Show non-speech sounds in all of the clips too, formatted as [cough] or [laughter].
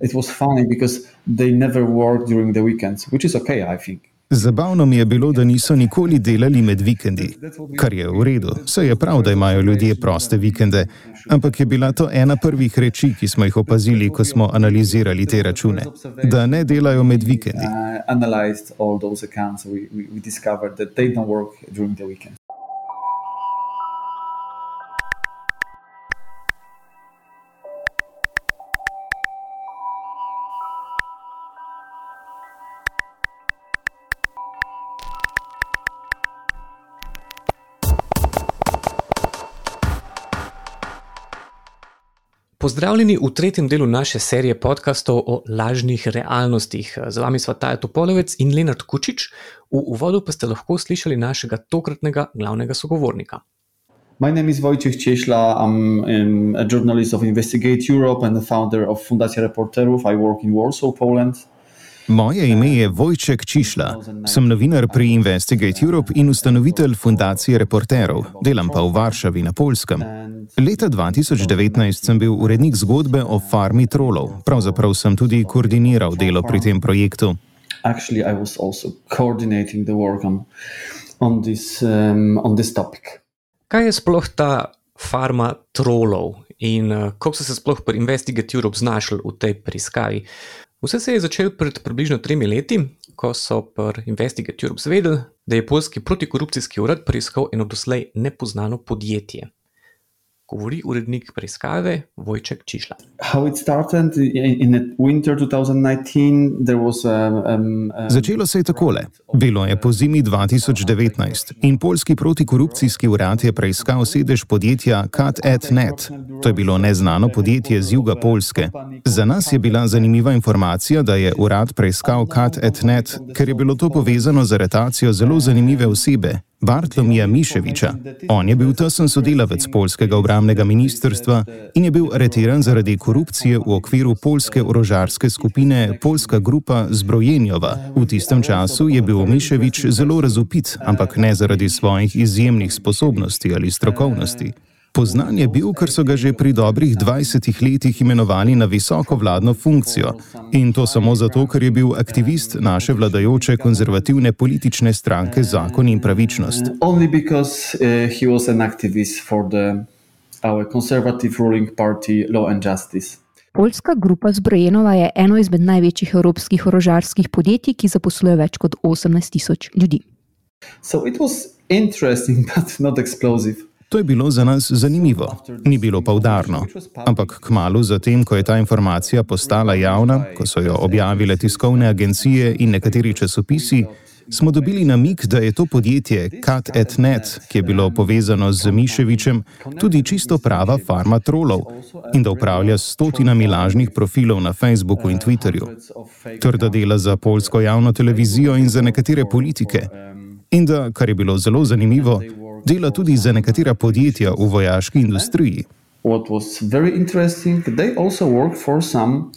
it was funny because they never worked during the weekends, which is okay, I think. Zabavno mi je bilo, da niso nikoli delali med vikendi, kar je v redu. Vse je prav, da imajo ljudje proste vikende, ampak je bila to ena prvih reči, ki smo jih opazili, ko smo analizirali te račune, da ne delajo med vikendi. Pozdravljeni v tretjem delu naše serije podkastov o lažnih realnostih. Z vami sva Taja Topolovec in Lenard Kučič. V uvodu pa ste lahko slišali našega tokratnega glavnega sogovornika. My name is Wojciech Cieśla. I'm um, a journalist of Investigate Europe and the founder of Fundacja Reporterów. I work in Warsaw, Poland. Moje ime je Vojček Čišla, sem novinar pri Investigate Europe in ustanovitelj fundacije reporterov, delam pa v Varšavi na Polskem. Leta 2019 sem bil urednik zgodbe o farmi trolov, pravzaprav sem tudi koordiniral delo pri tem projektu. Um, Kaj je sploh ta farma trolov in uh, kako so se sploh pri Investigate Europe znašli v tej preiskavi? Vse se je začelo pred približno tremi leti, ko so pri Investigate Europe zvedeli, da je polski protikorupcijski urad preiskal eno doslej nepoznano podjetje govori urednik preiskave Vojček Čišla. Začelo se je takole. Bilo je po zimi 2019 in polski protikorupcijski urad je preiskal sedež podjetja CutEdNet. To je bilo neznano podjetje z juga Polske. Za nas je bila zanimiva informacija, da je urad preiskal CutEdNet, ker je bilo to povezano z aretacijo zelo zanimive osebe, Bartlomija Miševiča. On je bil tesen sodelavec polskega obramnega ministrstva in je bil aretiran zaradi korupcije v okviru polske orožarske skupine Polska grupa Zbrojenjova. V tistem času je bil Miševič zelo razupit, ampak ne zaradi svojih izjemnih sposobnosti ali strokovnosti. Poznan je bil, ker so ga že pri dobrih 20 letih imenovali na visoko vladno funkcijo. In to samo zato, ker je bil aktivist naše vladajoče konzervativne politične stranke Zakon in pravičnost. Uh, Poljska grupa Zbrojenova je eno izmed največjih evropskih orožarskih podjetij, ki zaposluje več kot 18 tisoč ljudi. So it was interesting, [laughs] but not explosive. To je bilo za nas zanimivo, ni bilo pa udarno. Ampak kmalo zatem, ko je ta informacija postala javna, ko so jo objavile tiskovne agencije in nekateri časopisi, smo dobili namik, da je to podjetje CutEdNet, ki je bilo povezano z Miševičem, tudi čisto prava farma trolov in da upravlja stotinami lažnih profilov na Facebooku in Twitterju. Trda dela za polsko javno televizijo in za nekatere politike. In da, kar je bilo zelo zanimivo, dela tudi za nekatera podjetja v vojaški industriji. What was very interesting, they also work for some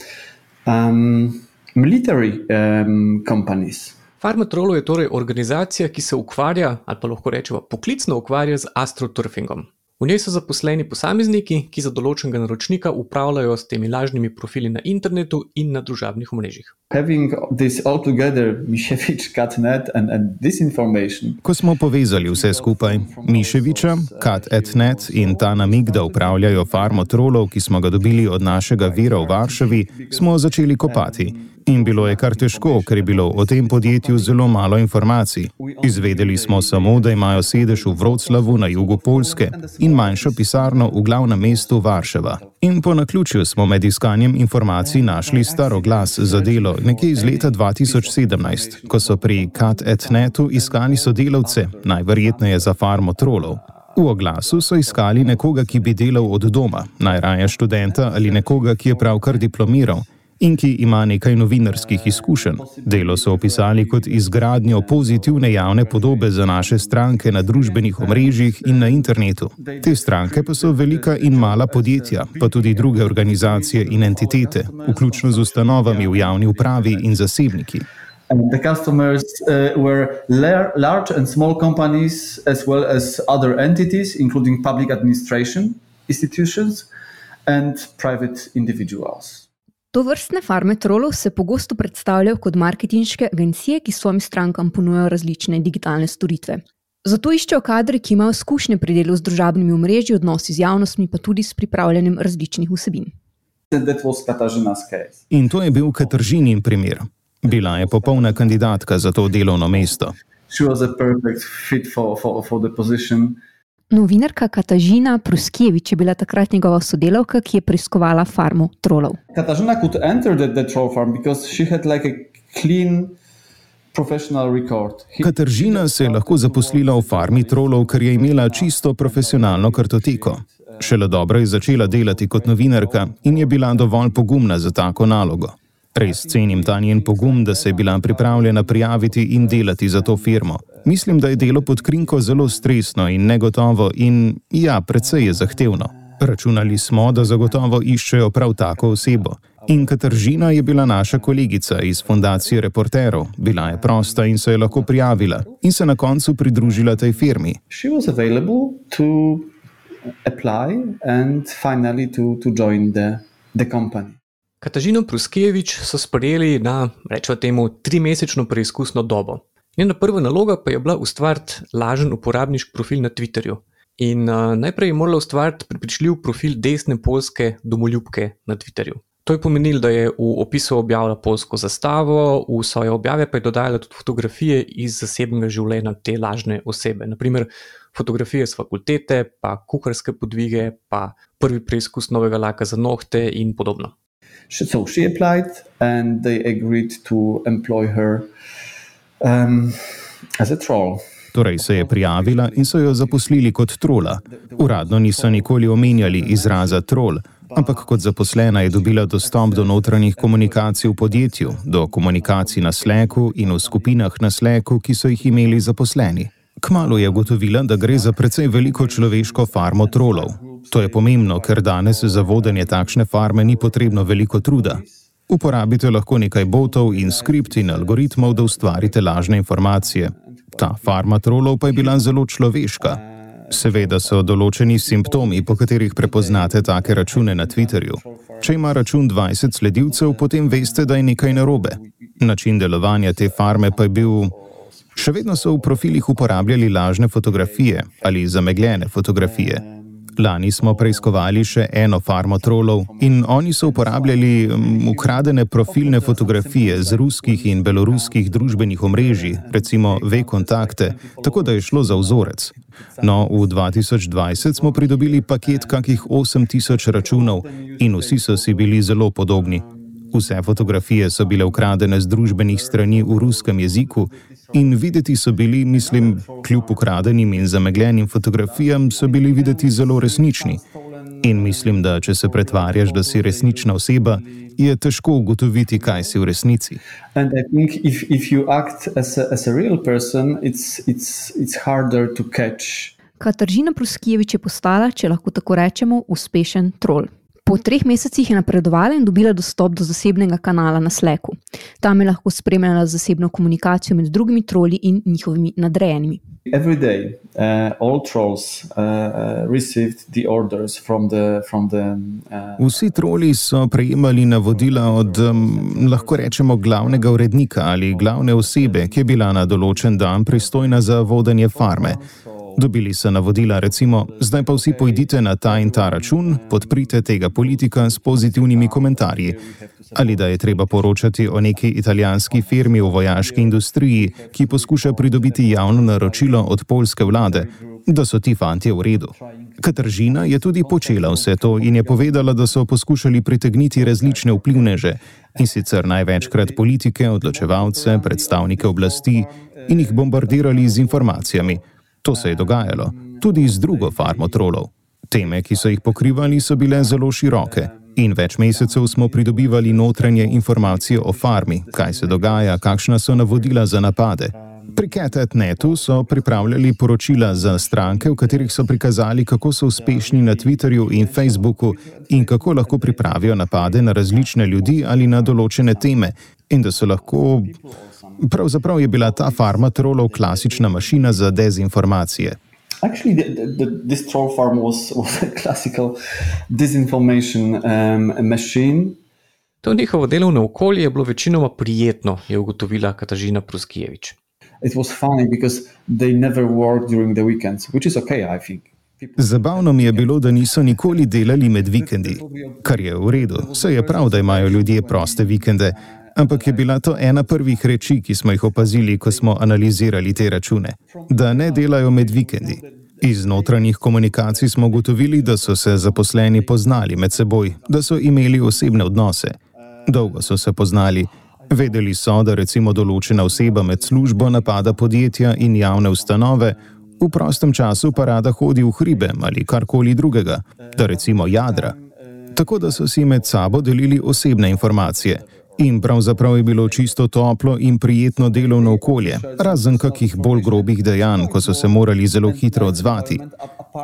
um, military um, companies. Farmatrolo je torej organizacija, ki se ukvarja, ali pa lahko rečemo, poklicno ukvarja z astroturfingom. V njej so zaposleni posamezniki, ki za določenega naročnika upravljajo s temi lažnimi profili na internetu in na družabnih omrežjih. Ko smo povezali vse skupaj, Miševiča, CatEdNet in ta namig, da upravljajo farmo trolov, ki smo ga dobili od našega vira v Varšavi, smo začeli kopati. In bilo je kar težko, ker je bilo o tem podjetju zelo malo informacij. Izvedeli smo samo, da imajo sedež v Vroclavu na jugu Polske in manjšo pisarno v glavnem mestu Varšava. In po naključju smo med iskanjem informacij našli staro glas za delo nekje iz leta 2017, ko so pri CatEdNetu iskali sodelavce, najverjetneje za farmo trolov. V oglasu so iskali nekoga, ki bi delal od doma, najraje študenta ali nekoga, ki je pravkar diplomiral in ki ima nekaj novinarskih izkušenj. Delo so opisali kot izgradnjo pozitivne javne podobe za naše stranke na družbenih omrežjih in na internetu. Te stranke pa so velika in mala podjetja, pa tudi druge organizacije in entitete, vključno z ustanovami v javni upravi in zasebniki. The customers uh, were large and small companies, as well as other entities, including public administration institutions and private individuals. To vrstne farme trolov se pogosto predstavljajo kot marketinške agencije, ki svojim strankam ponujajo različne digitalne storitve. Zato iščejo kadre, ki imajo izkušnje pri delu z družabnimi omrežji, odnosi z javnostmi, pa tudi s pripravljanjem različnih vsebin. In to je bil Kataržinin primer. Bila je popolna kandidatka za to delovno mesto. Novinarka Katažina Pruskjevič je bila takrat njegova sodelavka, ki je preiskovala farmo trolov. Katažina lahko vstopi v to farmo, ker je imela clean. Kataržina se je lahko zaposlila v farmi trolov, ker je imela čisto profesionalno kartoteko. Šele dobro je začela delati kot novinarka in je bila dovolj pogumna za tako nalogo. Res cenim ta njen pogum, da se je bila pripravljena prijaviti in delati za to firmo. Mislim, da je delo pod krinko zelo stresno in negotovo in ja, precej je zahtevno. Računali smo, da zagotovo iščejo prav tako osebo. In Kataržina je bila naša kolegica iz fundacije reporterov, bila je prosta in se je lahko prijavila in se na koncu pridružila tej firmi. Katažino Pruskevič so sprejeli na, rečemo temu, trimesečno preizkusno dobo. Njena prva naloga pa je bila ustvariti lažen uporabniški profil na Twitterju. In uh, najprej je morala ustvariti prepričljiv profil desne polske domoljubke na Twitterju. To je pomenilo, da je v opisu objavila polsko zastavo, v svoje objave pa je dodajala tudi fotografije iz zasebnega življenja te lažne osebe. Naprimer, fotografije z fakultete, pa kuharske podvige, pa prvi preizkus novega laka za nohte in podobno. So she applied and they agreed to employ her um, as a troll. Torej se je prijavila in so jo zaposlili kot trola. Uradno niso nikoli omenjali izraza troll ampak kot zaposlena je dobila dostop do notranjih komunikacij v podjetju, do komunikacij na Slacku in v skupinah na Slacku, ki so jih imeli zaposleni. Kmalo je ugotovila, da gre za precej veliko človeško farmo trolov. To je pomembno, ker danes za vodenje takšne farme ni potrebno veliko truda. Uporabite lahko nekaj botov in skript in algoritmov, da ustvarite lažne informacije. Ta farma trolov pa je bila zelo človeška. Seveda so določeni simptomi, po katerih prepoznate take račune na Twitterju. Če ima račun 20 sledilcev, potem veste, da je nekaj narobe. Način delovanja te farme pa je bil. Še vedno so v profilih uporabljali lažne fotografije ali zamegljene fotografije. Lani smo preiskovali še eno farmo trolov in oni so uporabljali ukradene profilne fotografije z ruskih in beloruskih družbenih omrežij, recimo V-kontakte, tako da je šlo za vzorec. No, v 2020 smo pridobili paket kakih 8000 računov in vsi so si bili zelo podobni. Vse fotografije so bile ukradene z družbenih strani v ruskem jeziku in videti so bili, mislim, kljub ukradenim in zamegljenim fotografijam, so bili videti zelo resnični. In mislim, da če se pretvarjaš, da si resnična oseba, je težko ugotoviti, kaj si v resnici. Kataržina Pruskijevič je postala, če lahko tako rečemo, uspešen trol. Po treh mesecih je napredovala in dobila dostop do zasebnega kanala na Slacku. Tam je lahko spremljala zasebno komunikacijo med drugimi troli in njihovimi nadrejenimi. Day, uh, trolls, uh, the, the, uh... Vsi troli so prejemali navodila od, um, lahko rečemo, glavnega urednika ali glavne osebe, ki je bila na določen dan pristojna za vodenje farme. Dobili so navodila, recimo, zdaj pa vsi pojdite na ta in ta račun, podprite tega politika s pozitivnimi komentarji. Ali da je treba poročati o neki italijanski firmi v vojaški industriji, ki poskuša pridobiti javno naročilo od polske vlade, da so ti fanti v redu. Kataržina je tudi počela vse to in je povedala, da so poskušali pritegniti različne vplivneže in sicer največkrat politike, odločevalce, predstavnike oblasti in jih bombardirali z informacijami. To se je dogajalo tudi z drugo farmo trolov. Teme, ki so jih pokrivali, so bile zelo široke. In več mesecev smo pridobivali notranje informacije o farmi, kaj se dogaja, kakšna so navodila za napade. Pri CatEtnetu so pripravljali poročila za stranke, v katerih so prikazali, kako so uspešni na Twitterju in Facebooku in kako lahko pripravijo napade na različne ljudi ali na določene teme, in da so lahko Pravzaprav je bila ta farma trolov klasična mašina za dezinformacije. Actually, the, the, this troll farm was, was a classical disinformation um, machine. To njihovo delovno okolje je bilo večinoma prijetno, je ugotovila Katažina Pruskijevič. Zabavno mi je bilo, da niso nikoli delali med vikendi, kar je v redu. Vse je prav, da imajo ljudje proste vikende, ampak je bila to ena prvih reči, ki smo jih opazili, ko smo analizirali te račune, da ne delajo med vikendi. Iz notranjih komunikacij smo ugotovili, da so se zaposleni poznali med seboj, da so imeli osebne odnose. Dolgo so se poznali. Vedeli so, da recimo določena oseba med službo napada podjetja in javne ustanove, v prostem času pa rada hodi v hribe ali karkoli drugega, da recimo jadra. Tako da so si med sabo delili osebne informacije. In pravzaprav je bilo čisto toplo in prijetno delovno okolje, razen kakih bolj grobih dejanj, ko so se morali zelo hitro odzvati.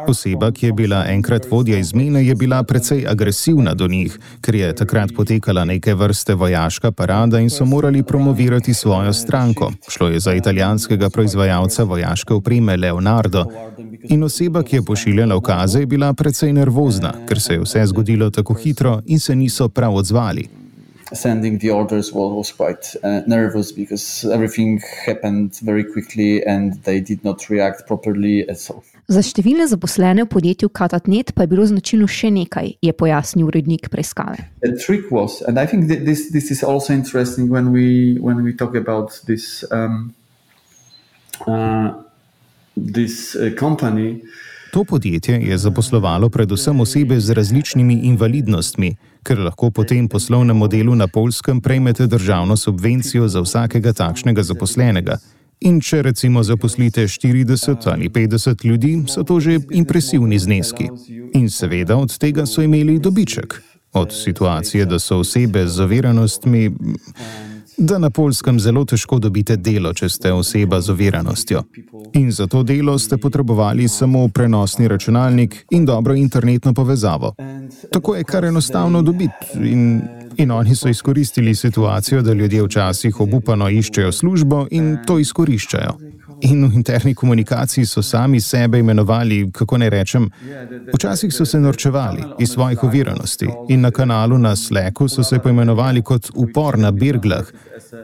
Oseba, ki je bila enkrat vodja izmene, je bila precej agresivna do njih, ker je takrat potekala neke vrste vojaška parada in so morali promovirati svojo stranko. Šlo je za italijanskega proizvajalca vojaške opreme Leonardo. In oseba, ki je pošiljala ukaze, je bila precej nervozna, ker se je vse zgodilo tako hitro in se niso prav odzvali. Sending the orders was, was quite uh, nervous because everything happened very quickly and they did not react properly. So. Za številne zaposlene v podjetju Katatnet pa je bilo značilno še nekaj, je pojasnil urednik preiskave. The trick was, and I think this, this is also interesting when we, when we talk about this, um, uh, this uh, company. To podjetje je zaposlovalo predvsem osebe z različnimi invalidnostmi, ker lahko po tem poslovnem modelu na polskem prejmete državno subvencijo za vsakega takšnega zaposlenega. In če recimo zaposlite 40 ali 50 ljudi, so to že impresivni zneski. In seveda od tega so imeli dobiček. Od situacije, da so osebe z oviranostmi da na polskem zelo težko dobite delo, če ste oseba z oviranostjo. In za to delo ste potrebovali samo prenosni računalnik in dobro internetno povezavo. Tako je kar enostavno dobiti. In, in oni so izkoristili situacijo, da ljudje včasih obupano iščejo službo in to izkoriščajo. In v interni komunikaciji so sami sebe imenovali, kako ne rečem, včasih so se norčevali iz svojih oviranosti in na kanalu na Slacku so se poimenovali kot upor na birglah.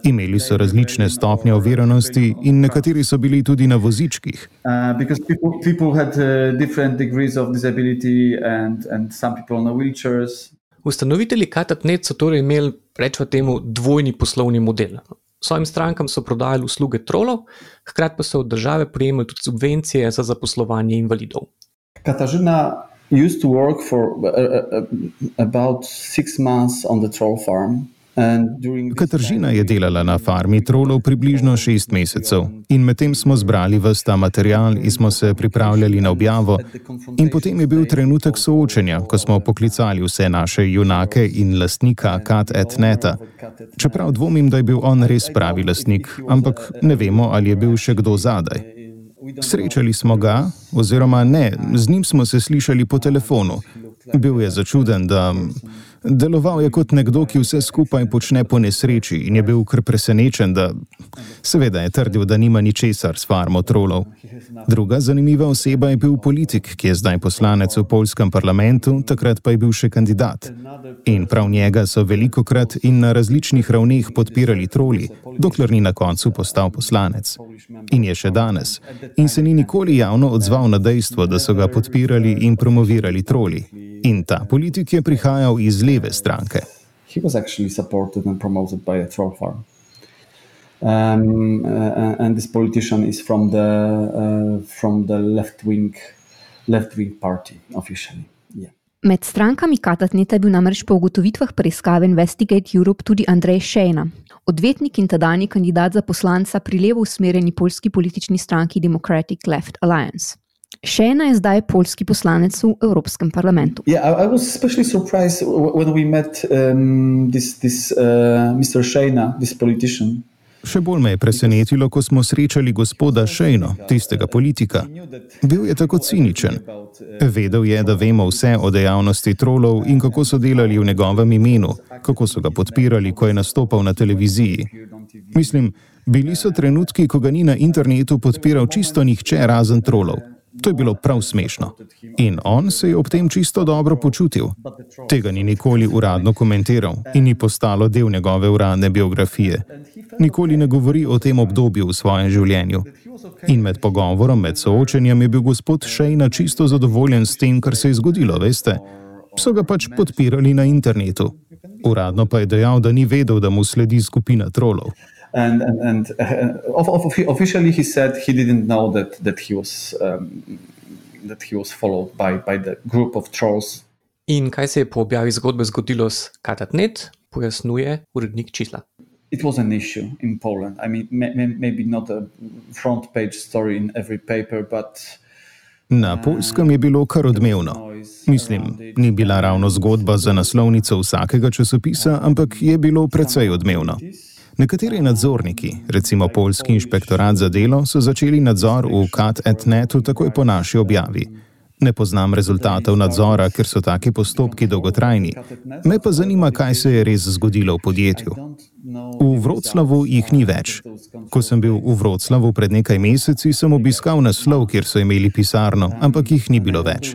Imeli so različne stopnje oviranosti in nekateri so bili tudi na vozičkih. Uh, Ustanovitelji Katatnet so torej imeli, rečemo temu, dvojni poslovni model. Svojim strankam so prodajali usluge trolov, hkrati pa so od države prejemali tudi subvencije za zaposlovanje invalidov. Katažina used to work for uh, uh, about six months on the troll farm. Katržina je delala na farmi trolov približno šest mesecev in medtem smo zbrali vsta material in smo se pripravljali na objavo. In potem je bil trenutek soočenja, ko smo poklicali vse naše junake in lastnika Kat Etneta. Čeprav dvomim, da je bil on res pravi lastnik, ampak ne vemo, ali je bil še kdo zadaj. Srečali smo ga, oziroma ne, z njim smo se slišali po telefonu. Bil je začuden, da. Deloval je kot nekdo, ki vse skupaj počne po nesreči in je bil kar presenečen, da seveda je trdil, da nima ničesar s farmo trolov. Druga zanimiva oseba je bil politik, ki je zdaj poslanec v polskem parlamentu, takrat pa je bil še kandidat. In prav njega so veliko krat in na različnih ravneh podpirali troli, dokler ni na koncu postal poslanec. In je še danes. In se ni nikoli javno odzval na dejstvo, da so ga podpirali in promovirali troli. In ta politik je prihajal iz leve stranke. Um, uh, and this politician is from the uh, from the left wing left wing party officially. Med strankami Katatneta je bil namreč po ugotovitvah preiskave Investigate Europe tudi Andrej Šejna, odvetnik in tedajni kandidat za poslanca pri levo usmerjeni polski politični stranki Democratic Left Alliance. Še ena je zdaj polski poslanec v Evropskem parlamentu. Yeah, I, I was especially surprised when we met um, this, this uh, Mr. Shena, this politician. Še bolj me je presenetilo, ko smo srečali gospoda Šejno, tistega politika. Bil je tako ciničen. Vedel je, da vemo vse o dejavnosti trolov in kako so delali v njegovem imenu, kako so ga podpirali, ko je nastopal na televiziji. Mislim, bili so trenutki, ko ga ni na internetu podpiral čisto nihče razen trolov. To je bilo prav smešno. In on se je ob tem čisto dobro počutil. Tega ni nikoli uradno komentiral in ni postalo del njegove uradne biografije. Nikoli ne govori o tem obdobju v svojem življenju. In med pogovorom, med soočenjem je bil gospod Šejna čisto zadovoljen s tem, kar se je zgodilo, veste. So ga pač podpirali na internetu. Uradno pa je dejal, da ni vedel, da mu sledi skupina trolov. And and, and uh, officially he said he didn't know that that he was um, that he was followed by by the group of trolls. In kaj se je po objavi zgodbe zgodilo s Katatnet, pojasnjuje urednik čísla. It was an issue in Poland. I mean, may, maybe not a front page story in every paper, but. Na polskem je bilo kar odmevno. Mislim, ni bila ravno zgodba za naslovnico vsakega časopisa, ampak je bilo precej odmevno. Nekateri nadzorniki, recimo Poljski inšpektorat za delo, so začeli nadzor v CAT-etnetu takoj po naši objavi. Ne poznam rezultatov nadzora, ker so taki postopki dolgotrajni. Me pa zanima, kaj se je res zgodilo v podjetju. V Vroclavu jih ni več. Ko sem bil v Vroclavu pred nekaj meseci, sem obiskal naslov, kjer so imeli pisarno, ampak jih ni bilo več.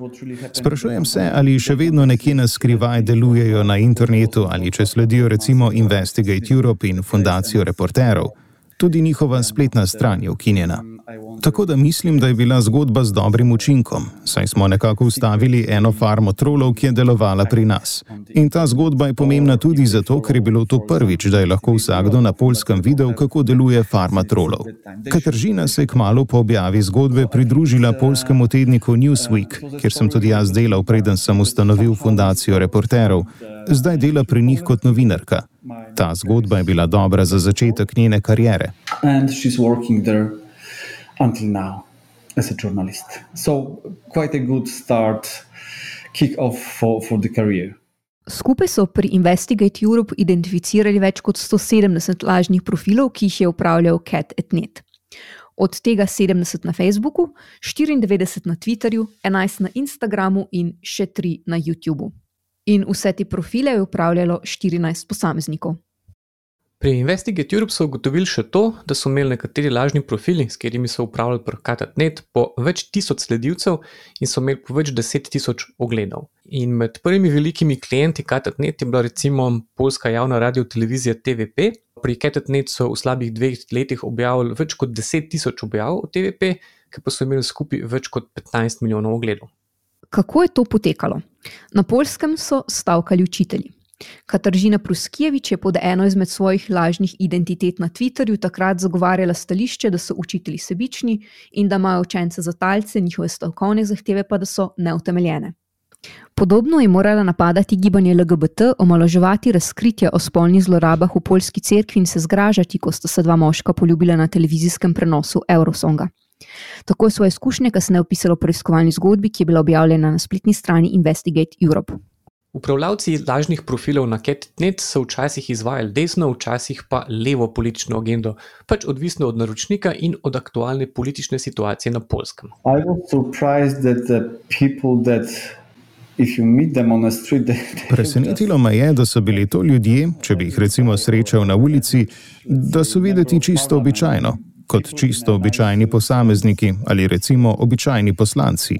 Sprašujem se, ali še vedno nekje na skrivaj delujejo na internetu ali če sledijo recimo Investigate Europe in Fundacijo reporterov. Tudi njihova spletna stran je ukinjena. Tako da mislim, da je bila zgodba z dobrim učinkom, saj smo nekako ustavili eno farmo trolov, ki je delovala pri nas. In ta zgodba je pomembna tudi zato, ker je bilo to prvič, da je lahko vsakdo na polskem videl, kako deluje farma trolov. Katržina se je kmalo po objavi zgodbe pridružila polskemu tedniku Newsweek, kjer sem tudi jaz delal, preden sem ustanovil fundacijo reporterov. Zdaj dela pri njih kot novinarka. Ta zgodba je bila dobra za začetek njene kariere. And she's working there until now as a journalist. So, quite a good start, kick off for, for the career. Skupaj so pri Investigate Europe identificirali več kot 170 lažnih profilov, ki jih je upravljal Cat.net. Od tega 70 na Facebooku, 94 na Twitterju, 11 na Instagramu in še 3 na YouTubu. In vse te profile je upravljalo 14 posameznikov. Pri Investigate Europe so ugotovili še to, da so imeli nekateri lažni profili, s katerimi so upravljali prekatatnet, po več tisoč sledilcev in so imeli po več deset tisoč ogledov. In med prvimi velikimi klienti katatnet je bila recimo polska javna radio televizija TVP. Pri katatnet so v slabih dveh letih objavili več kot deset tisoč objav v TVP, ki pa so imeli skupaj več kot 15 milijonov ogledov. Kako je to potekalo? Na polskem so stavkali učitelji. Kataržina Pruskijevič je pod eno izmed svojih lažnih identitet na Twitterju takrat zagovarjala stališče, da so učitelji sebični in da imajo učence za talce, njihove stavkovne zahteve pa da so neutemeljene. Podobno je morala napadati gibanje LGBT, omaloževati razkritja o spolnih zlorabah v polski cerkvi in se zgražati, ko sta se dva moška poljubila na televizijskem prenosu Eurosonga. Tako je svoje izkušnje kasneje opisalo v preiskovalni zgodbi, ki je bila objavljena na spletni strani Investigate Europe. Upravljavci lažnih profilov na CatNet so včasih izvajali desno, včasih pa levo politično agendo, pač odvisno od naročnika in od aktualne politične situacije na polskem. Presenetilo me je, da so bili to ljudje, če bi jih recimo srečal na ulici, da so videti čisto običajno, kot čisto običajni posamezniki ali recimo običajni poslanci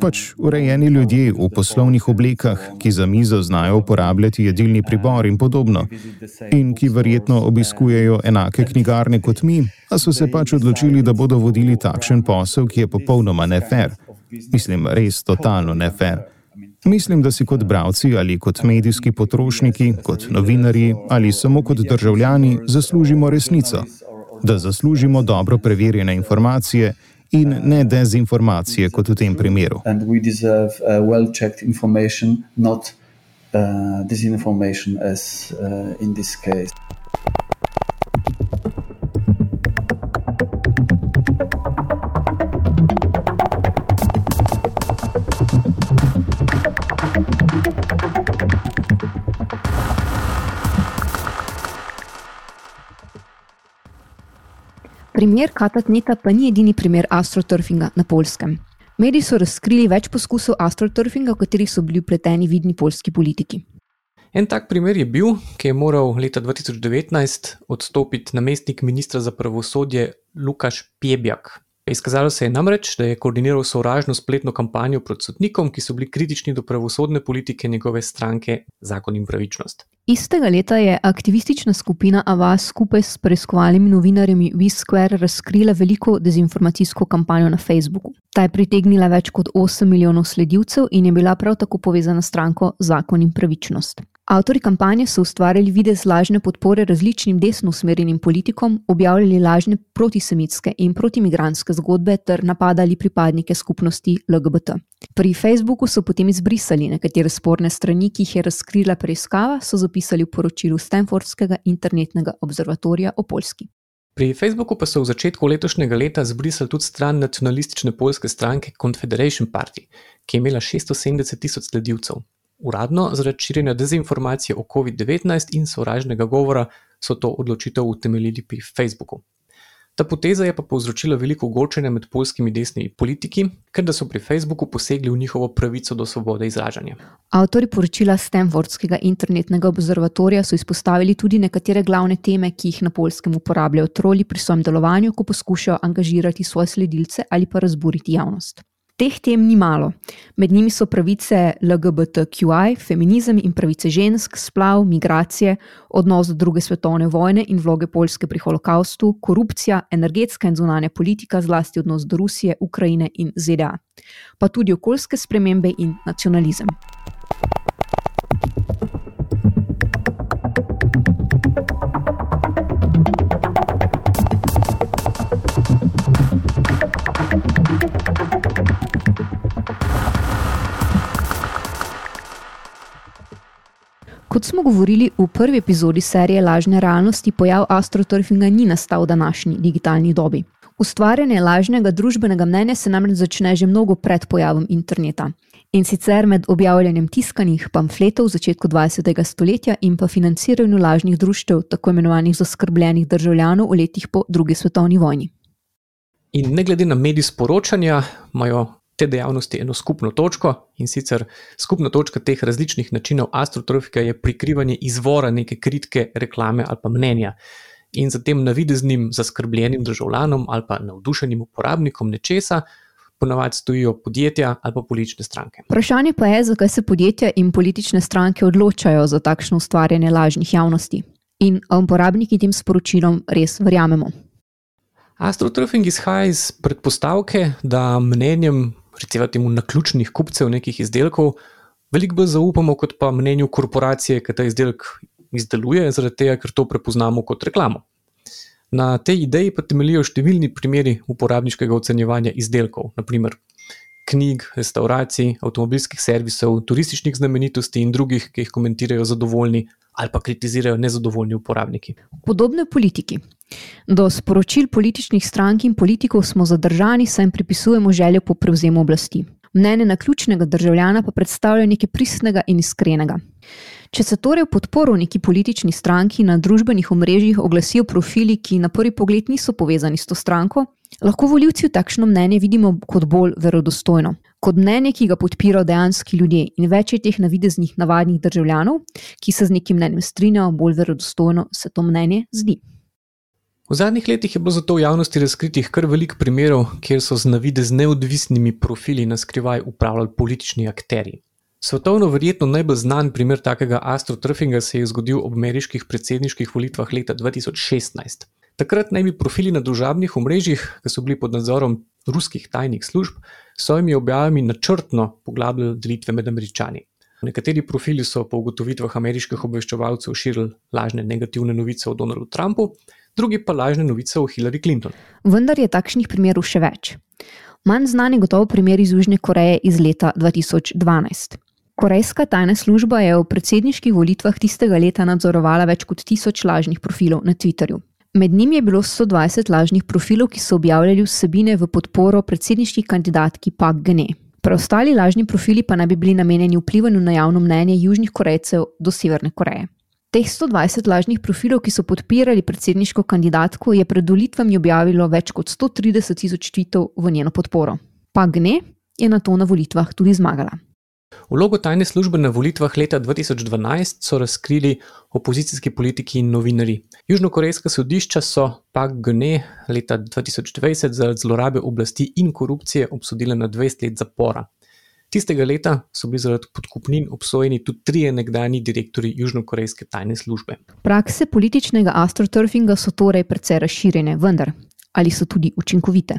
pač urejeni ljudje v poslovnih oblekah, ki za mizo znajo uporabljati jedilni pribor in podobno, in ki verjetno obiskujejo enake knjigarne kot mi, a so se pač odločili, da bodo vodili takšen posel, ki je popolnoma nefer. Mislim, res totalno nefer. Mislim, da si kot bravci ali kot medijski potrošniki, kot novinarji ali samo kot državljani zaslužimo resnico. Da zaslužimo dobro preverjene informacije in ne dezinformacije, kot v tem primeru. Primer katatneta pa ni edini primer astroturfinga na polskem. Mediji so razkrili več poskusov astroturfinga, v katerih so bili upleteni vidni polski politiki. En tak primer je bil, ki je moral leta 2019 odstopiti namestnik ministra za pravosodje Lukaš Pjebjak. Izkazalo se je namreč, da je koordiniral sovražno spletno kampanjo proti sodnikom, ki so bili kritični do pravosodne politike njegove stranke Zakon in pravičnost. Istega leta je aktivistična skupina Avas skupaj s preiskovalnimi novinarji WeSquare razkrila veliko dezinformacijsko kampanjo na Facebooku. Ta je pritegnila več kot 8 milijonov sledilcev in je bila prav tako povezana s stranko Zakon in pravičnost. Avtori kampanje so ustvarjali videz lažne podpore različnim desno usmerjenim politikom, objavljali lažne protisemitske in protimigranske zgodbe ter napadali pripadnike skupnosti LGBT. Pri Facebooku so potem izbrisali nekatere sporne strani, ki jih je razkrila preiskava, so zapisali v poročilu Stanfordskega internetnega observatorija o Poljski. Pri Facebooku pa so v začetku letošnjega leta zbrisali tudi stran nacionalistične polske stranke Confederation Party, ki je imela 670 tisoč sledilcev. Uradno zaradi širjenja dezinformacije o COVID-19 in sovražnega govora so to odločitev utemeljili pri Facebooku. Ta poteza je pa povzročila veliko ogorčenja med polskimi desnimi politiki, ker da so pri Facebooku posegli v njihovo pravico do svobode izražanja. Avtori poročila Stanfordskega internetnega observatorija so izpostavili tudi nekatere glavne teme, ki jih na polskem uporabljajo troli pri svojem delovanju, ko poskušajo angažirati svoje sledilce ali pa razburiti javnost. Teh tem ni malo. Med njimi so pravice LGBTQI, feminizem in pravice žensk, splav, migracije, odnos do druge svetovne vojne in vloge Poljske pri holokaustu, korupcija, energetska in zunanja politika, zlasti odnos do Rusije, Ukrajine in ZDA, pa tudi okoljske spremembe in nacionalizem. Kot smo govorili v prvi epizodi serije Lažne realnosti, pojav astroturfinga ni nastal v današnji digitalni dobi. Ustvarjanje lažnega družbenega mnenja se namreč začne že mnogo pred pojavom interneta. In sicer med objavljanjem tiskanih pamfletov v začetku 20. stoletja in pa financiranju lažnih društev, tako imenovanih zaskrbljenih državljanov v letih po drugi svetovni vojni. In ne glede na medij sporočanja, imajo te dejavnosti eno skupno točko in sicer skupna točka teh različnih načinov astrotrofika je prikrivanje izvora neke kritike, reklame ali pa mnenja. In za tem navideznim zaskrbljenim državljanom ali pa navdušenim uporabnikom nečesa. Ponavadi stojijo podjetja ali pa politične stranke. Vprašanje pa je, zakaj se podjetja in politične stranke odločajo za takšno ustvarjanje lažnih javnosti. In uporabniki tem sporočilom res verjamemo. Astrotrofing izhaja iz predpostavke, da mnenjem recimo temu naključnih kupcev nekih izdelkov, veliko bolj zaupamo kot pa mnenju korporacije, ki ta izdelek izdeluje, zaradi tega, ker to prepoznamo kot reklamo. Na tej ideji pa temeljijo številni primeri uporabniškega ocenjevanja izdelkov, naprimer knjig, restauracij, avtomobilskih servisov, turističnih znamenitosti in drugih, ki jih komentirajo zadovoljni ali pa kritizirajo nezadovoljni uporabniki. Podobno je politiki. Do sporočil političnih strank in politikov smo zadržani, saj jim pripisujemo željo po prevzemu oblasti. Mnenje na ključnega državljana pa predstavlja nekaj pristnega in iskrenega. Če se torej v podporu neki politični stranki na družbenih omrežjih oglasijo profili, ki na prvi pogled niso povezani s to stranko, lahko voljivci v takšno mnenje vidimo kot bolj verodostojno, kot mnenje, ki ga podpirajo dejanski ljudje in več je teh navideznih navadnih državljanov, ki se z nekim mnenjem strinjajo, bolj verodostojno se to mnenje zdi. V zadnjih letih je bilo zato v javnosti razkritih kar veliko primerov, kjer so z navidez neodvisnimi profili na skrivaj upravljali politični akteri. Svetovno verjetno najbolj znan primer takega astroturfinga se je zgodil ob ameriških predsedniških volitvah leta 2016. Takrat naj bi profili na družabnih omrežjih, ki so bili pod nadzorom ruskih tajnih služb, s svojimi objavami načrtno poglabljali delitve med američani. Nekateri profili so po ugotovitvah ameriških obveščevalcev širili lažne negativne novice o Donaldu Trumpu, drugi pa lažne novice o Hillary Clinton. Vendar je takšnih primerov še več. Manj znan je gotovo primer iz Južne Koreje iz leta 2012. Korejska tajna služba je v predsedniških volitvah tistega leta nadzorovala več kot tisoč lažnih profilov na Twitterju. Med njimi je bilo 120 lažnih profilov, ki so objavljali vsebine v podporo predsedniški kandidatki Pak Gene. Preostali lažni profili pa naj bi bili namenjeni vplivanju na javno mnenje Južnih Korejcev do Severne Koreje. Teh 120 lažnih profilov, ki so podpirali predsedniško kandidatko, je pred volitvami objavilo več kot 130 tisoč tweetov v njeno podporo. Pak Gene je na to na volitvah tudi zmagala. Vlogo tajne službe na volitvah leta 2012 so razkrili opozicijski politiki in novinari. Južnokorejska sodišča so Pak Gene leta 2020 zaradi zlorabe oblasti in korupcije obsodila na 20 let zapora. Tistega leta so bili zaradi podkupnin obsojeni tudi trije nekdani direktori južnokorejske tajne službe. Prakse političnega astroturfinga so torej precej razširjene, vendar ali so tudi učinkovite?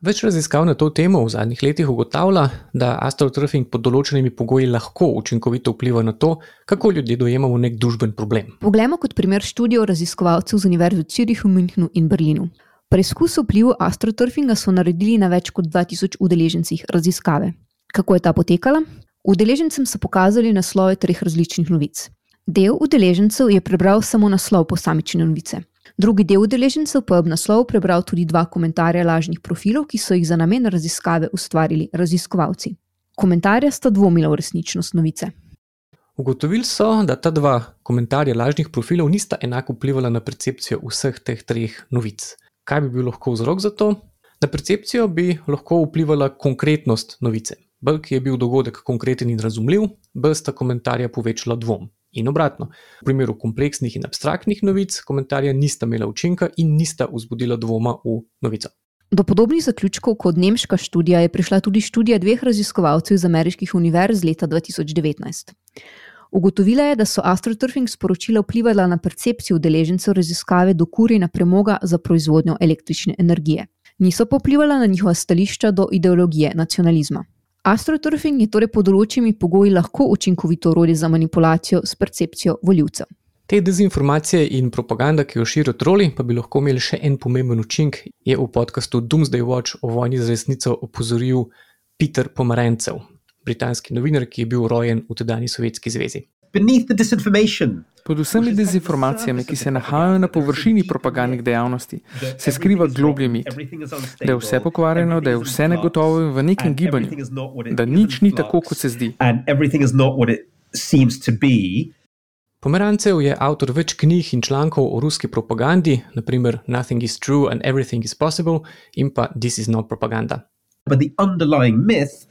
Več raziskav na to temo v zadnjih letih ugotavlja, da astroturfing pod določenimi pogoji lahko učinkovito vpliva na to, kako ljudje dojemamo nek družben problem. Poglejmo kot primer študijo raziskovalcev z Univerze v Zürichu, Münchnu in Berlinu. Preizkus vplivu astroturfinga so naredili na več kot 2000 udeležencih raziskave. Kako je ta potekala? Udeležencem so pokazali naslove treh različnih novic. Del udeležencev je prebral samo naslov posamične novice. Drugi del udeležencev pa je ob naslovu prebral tudi dva komentarja lažnih profilov, ki so jih za namen raziskave ustvarili raziskovalci. Komentarja sta dvomila v resničnost novice. Ugotovili so, da ta dva komentarja lažnih profilov nista enako vplivala na percepcijo vseh teh treh novic. Kaj bi bil lahko vzrok za to? Na percepcijo bi lahko vplivala konkretnost novice. Bolj je bil dogodek konkreten in razumljiv, bolj sta komentarja povečala dvom. In obratno, v primeru kompleksnih in abstraktnih novic, komentarja nista imela učinka in nista vzbudila dvoma v novico. Do podobnih zaključkov kot nemška študija je prišla tudi študija dveh raziskovalcev iz ameriških univerz leta 2019. Ugotovila je, da so astroturfing sporočila vplivala na percepcijo udeležencev raziskave do kurjenja premoga za proizvodnjo električne energije. Niso pa vplivala na njihova stališča do ideologije nacionalizma. Astroturfing je torej pod določenimi pogoji lahko učinkovito orodje za manipulacijo s percepcijo voljivcev. Te dezinformacije in propaganda, ki jo širijo troli, pa bi lahko imeli še en pomemben učinek, je v podkastu Doomsday Watch o vojni za resnico opozoril Peter Pomarencev, britanski novinar, ki je bil rojen v tedajni Sovjetski zvezi. Pod vsemi dezinformacijami, ki se nahajajo na površini propagandnih dejavnosti, se skriva globlji mit, da je vse pokvarjeno, da je vse negotovo in v nekem gibanju, da nič ni tako, kot se zdi. Pomerancev je avtor več knjig in člankov o ruski propagandi, naprimer Nothing is true and everything is possible in pa This is not propaganda. But the underlying myth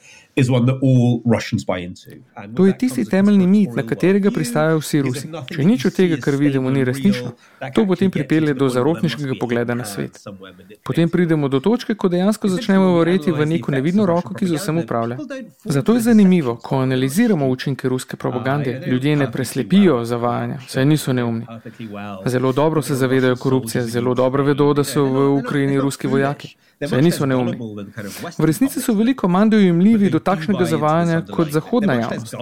To je tisti temeljni mit, na katerega pristajajo vsi Rusi. Če nič od tega, kar vidimo, ni resnično, to potem pripelje do zarotniškega pogleda na svet. Potem pridemo do točke, ko dejansko začnemo verjeti v neko nevidno roko, ki z vsem upravlja. Zato je zanimivo, ko analiziramo učinke ruske propagande, ljudje ne preslepijo zavajanja, saj niso neumni. Zelo dobro se zavedajo korupcije, zelo dobro vedo, da so v Ukrajini ruski vojaki. Saj niso neumni. V resnici so veliko manj dojemljivi do takšnega zavajanja kot zahodna javnost.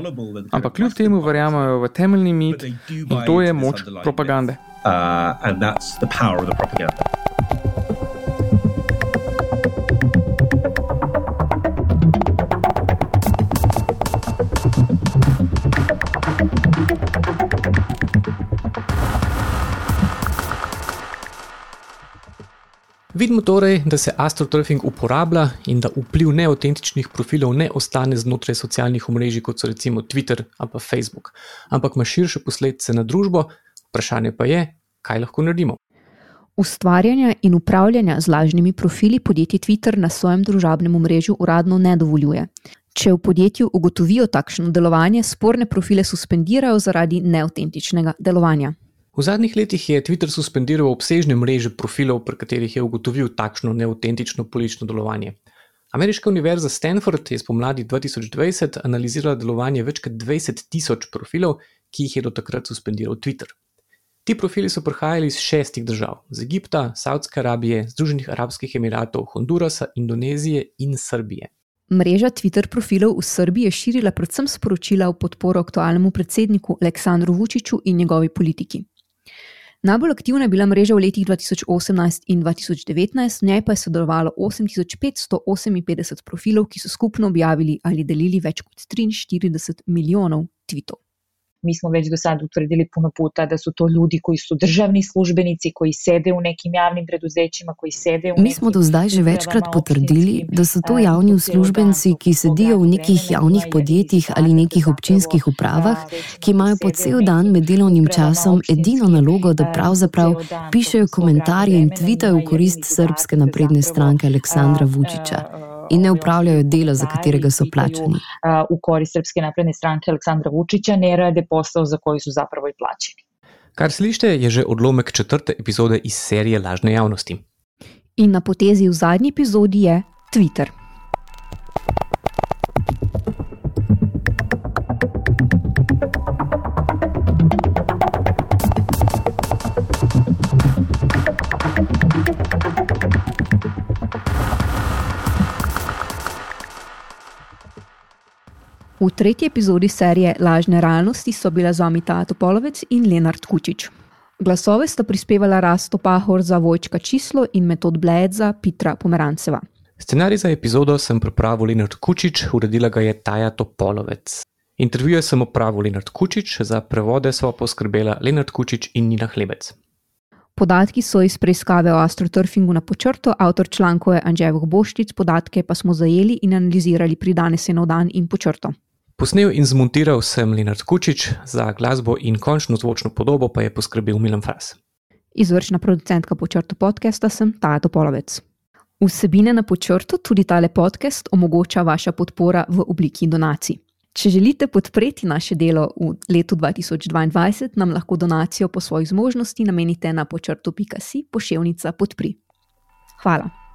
Ampak kljub temu verjamajo v temeljni mit in to je moč propagande. Uh, Vidimo torej, da se astroturfing uporablja in da vpliv neautentičnih profilov ne ostane znotraj socialnih omrežij, kot so recimo Twitter ali Facebook, ampak ima širše posledice na družbo. Vprašanje pa je, kaj lahko naredimo. Ustvarjanja in upravljanja z lažnimi profili podjetje Twitter na svojem družabnem omrežju uradno ne dovoljuje. Če v podjetju ugotovijo takšno delovanje, sporne profile suspendirajo zaradi neautentičnega delovanja. V zadnjih letih je Twitter suspendiral obsežne mreže profilov, pri katerih je ugotovil takšno neautentično politično delovanje. Ameriška univerza Stanford je spomladi 2020 analizirala delovanje več kot 20 tisoč profilov, ki jih je do takrat suspendiral Twitter. Ti profili so prihajali iz šestih držav: z Egipta, Saudske Arabije, Združenih arabskih emiratov, Hondurasa, Indonezije in Srbije. Mreža Twitter profilov v Srbiji je širila predvsem sporočila v podporo aktualnemu predsedniku Aleksandru Vučiću in njegovi politiki. Najbolj aktivna je bila mreža v letih 2018 in 2019, v njej pa je sodelovalo 8558 profilov, ki so skupno objavili ali delili več kot 43 milijonov tweetov. Mi smo već do sada utvrdili puno puta da su to ljudi koji su državni službenici, koji sede u nekim javnim preduzećima, koji sede u Mi smo do zdaj že večkrat potrdili, da so to javni uslužbenci, ki sedijo v nekih javnih podjetjih ali nekih občinskih upravah, ki imajo po cel dan med delovnim časom edino nalogo, da pravzaprav pišejo komentarje in tvitajo v korist srpske napredne stranke Aleksandra Vučiča. In ne upravljajo dela, za katerega so plačani. V korist Srpske napredne stranke Aleksandra Vučića ne rade posel, za koji so zapravo i plačeni. Kar slište, je že odlomek četrte epizode iz serije Lažne javnosti. In na potezi v zadnji epizodi je Twitter. V tretji epizodi serije Lažne realnosti so bile z vami Tato Polovec in Lenard Kučič. Glasove sta prispevala Rasto Pahor za Vojčka Čislo in Metod Bled za Petra Pomeranceva. Scenarij za epizodo sem pripravil Lenard Kučič, uredila ga je Taja Topolovec. Intervjuje sem opravil Lenard Kučič, za prevode so poskrbela Lenard Kučič in Nina Hlebec. Podatki so iz preiskave o astroturfingu na počrto, avtor člankov je Anžej Boštic, podatke pa smo zajeli in analizirali pri danes in dan in počrto. Posnel in zmontiral sem Leonard Kučič, za glasbo in končno zvočno podobo pa je poskrbel Milan Fras. Izvršna producentka počrtu podcasta sem Tato Polovec. Vsebine na počrtu, tudi tale podcast, omogoča vaša podpora v obliki donacij. Če želite podpreti naše delo v letu 2022, nam lahko donacijo po svojih zmožnosti namenite na počrtu.si pošiljka podpri. Hvala.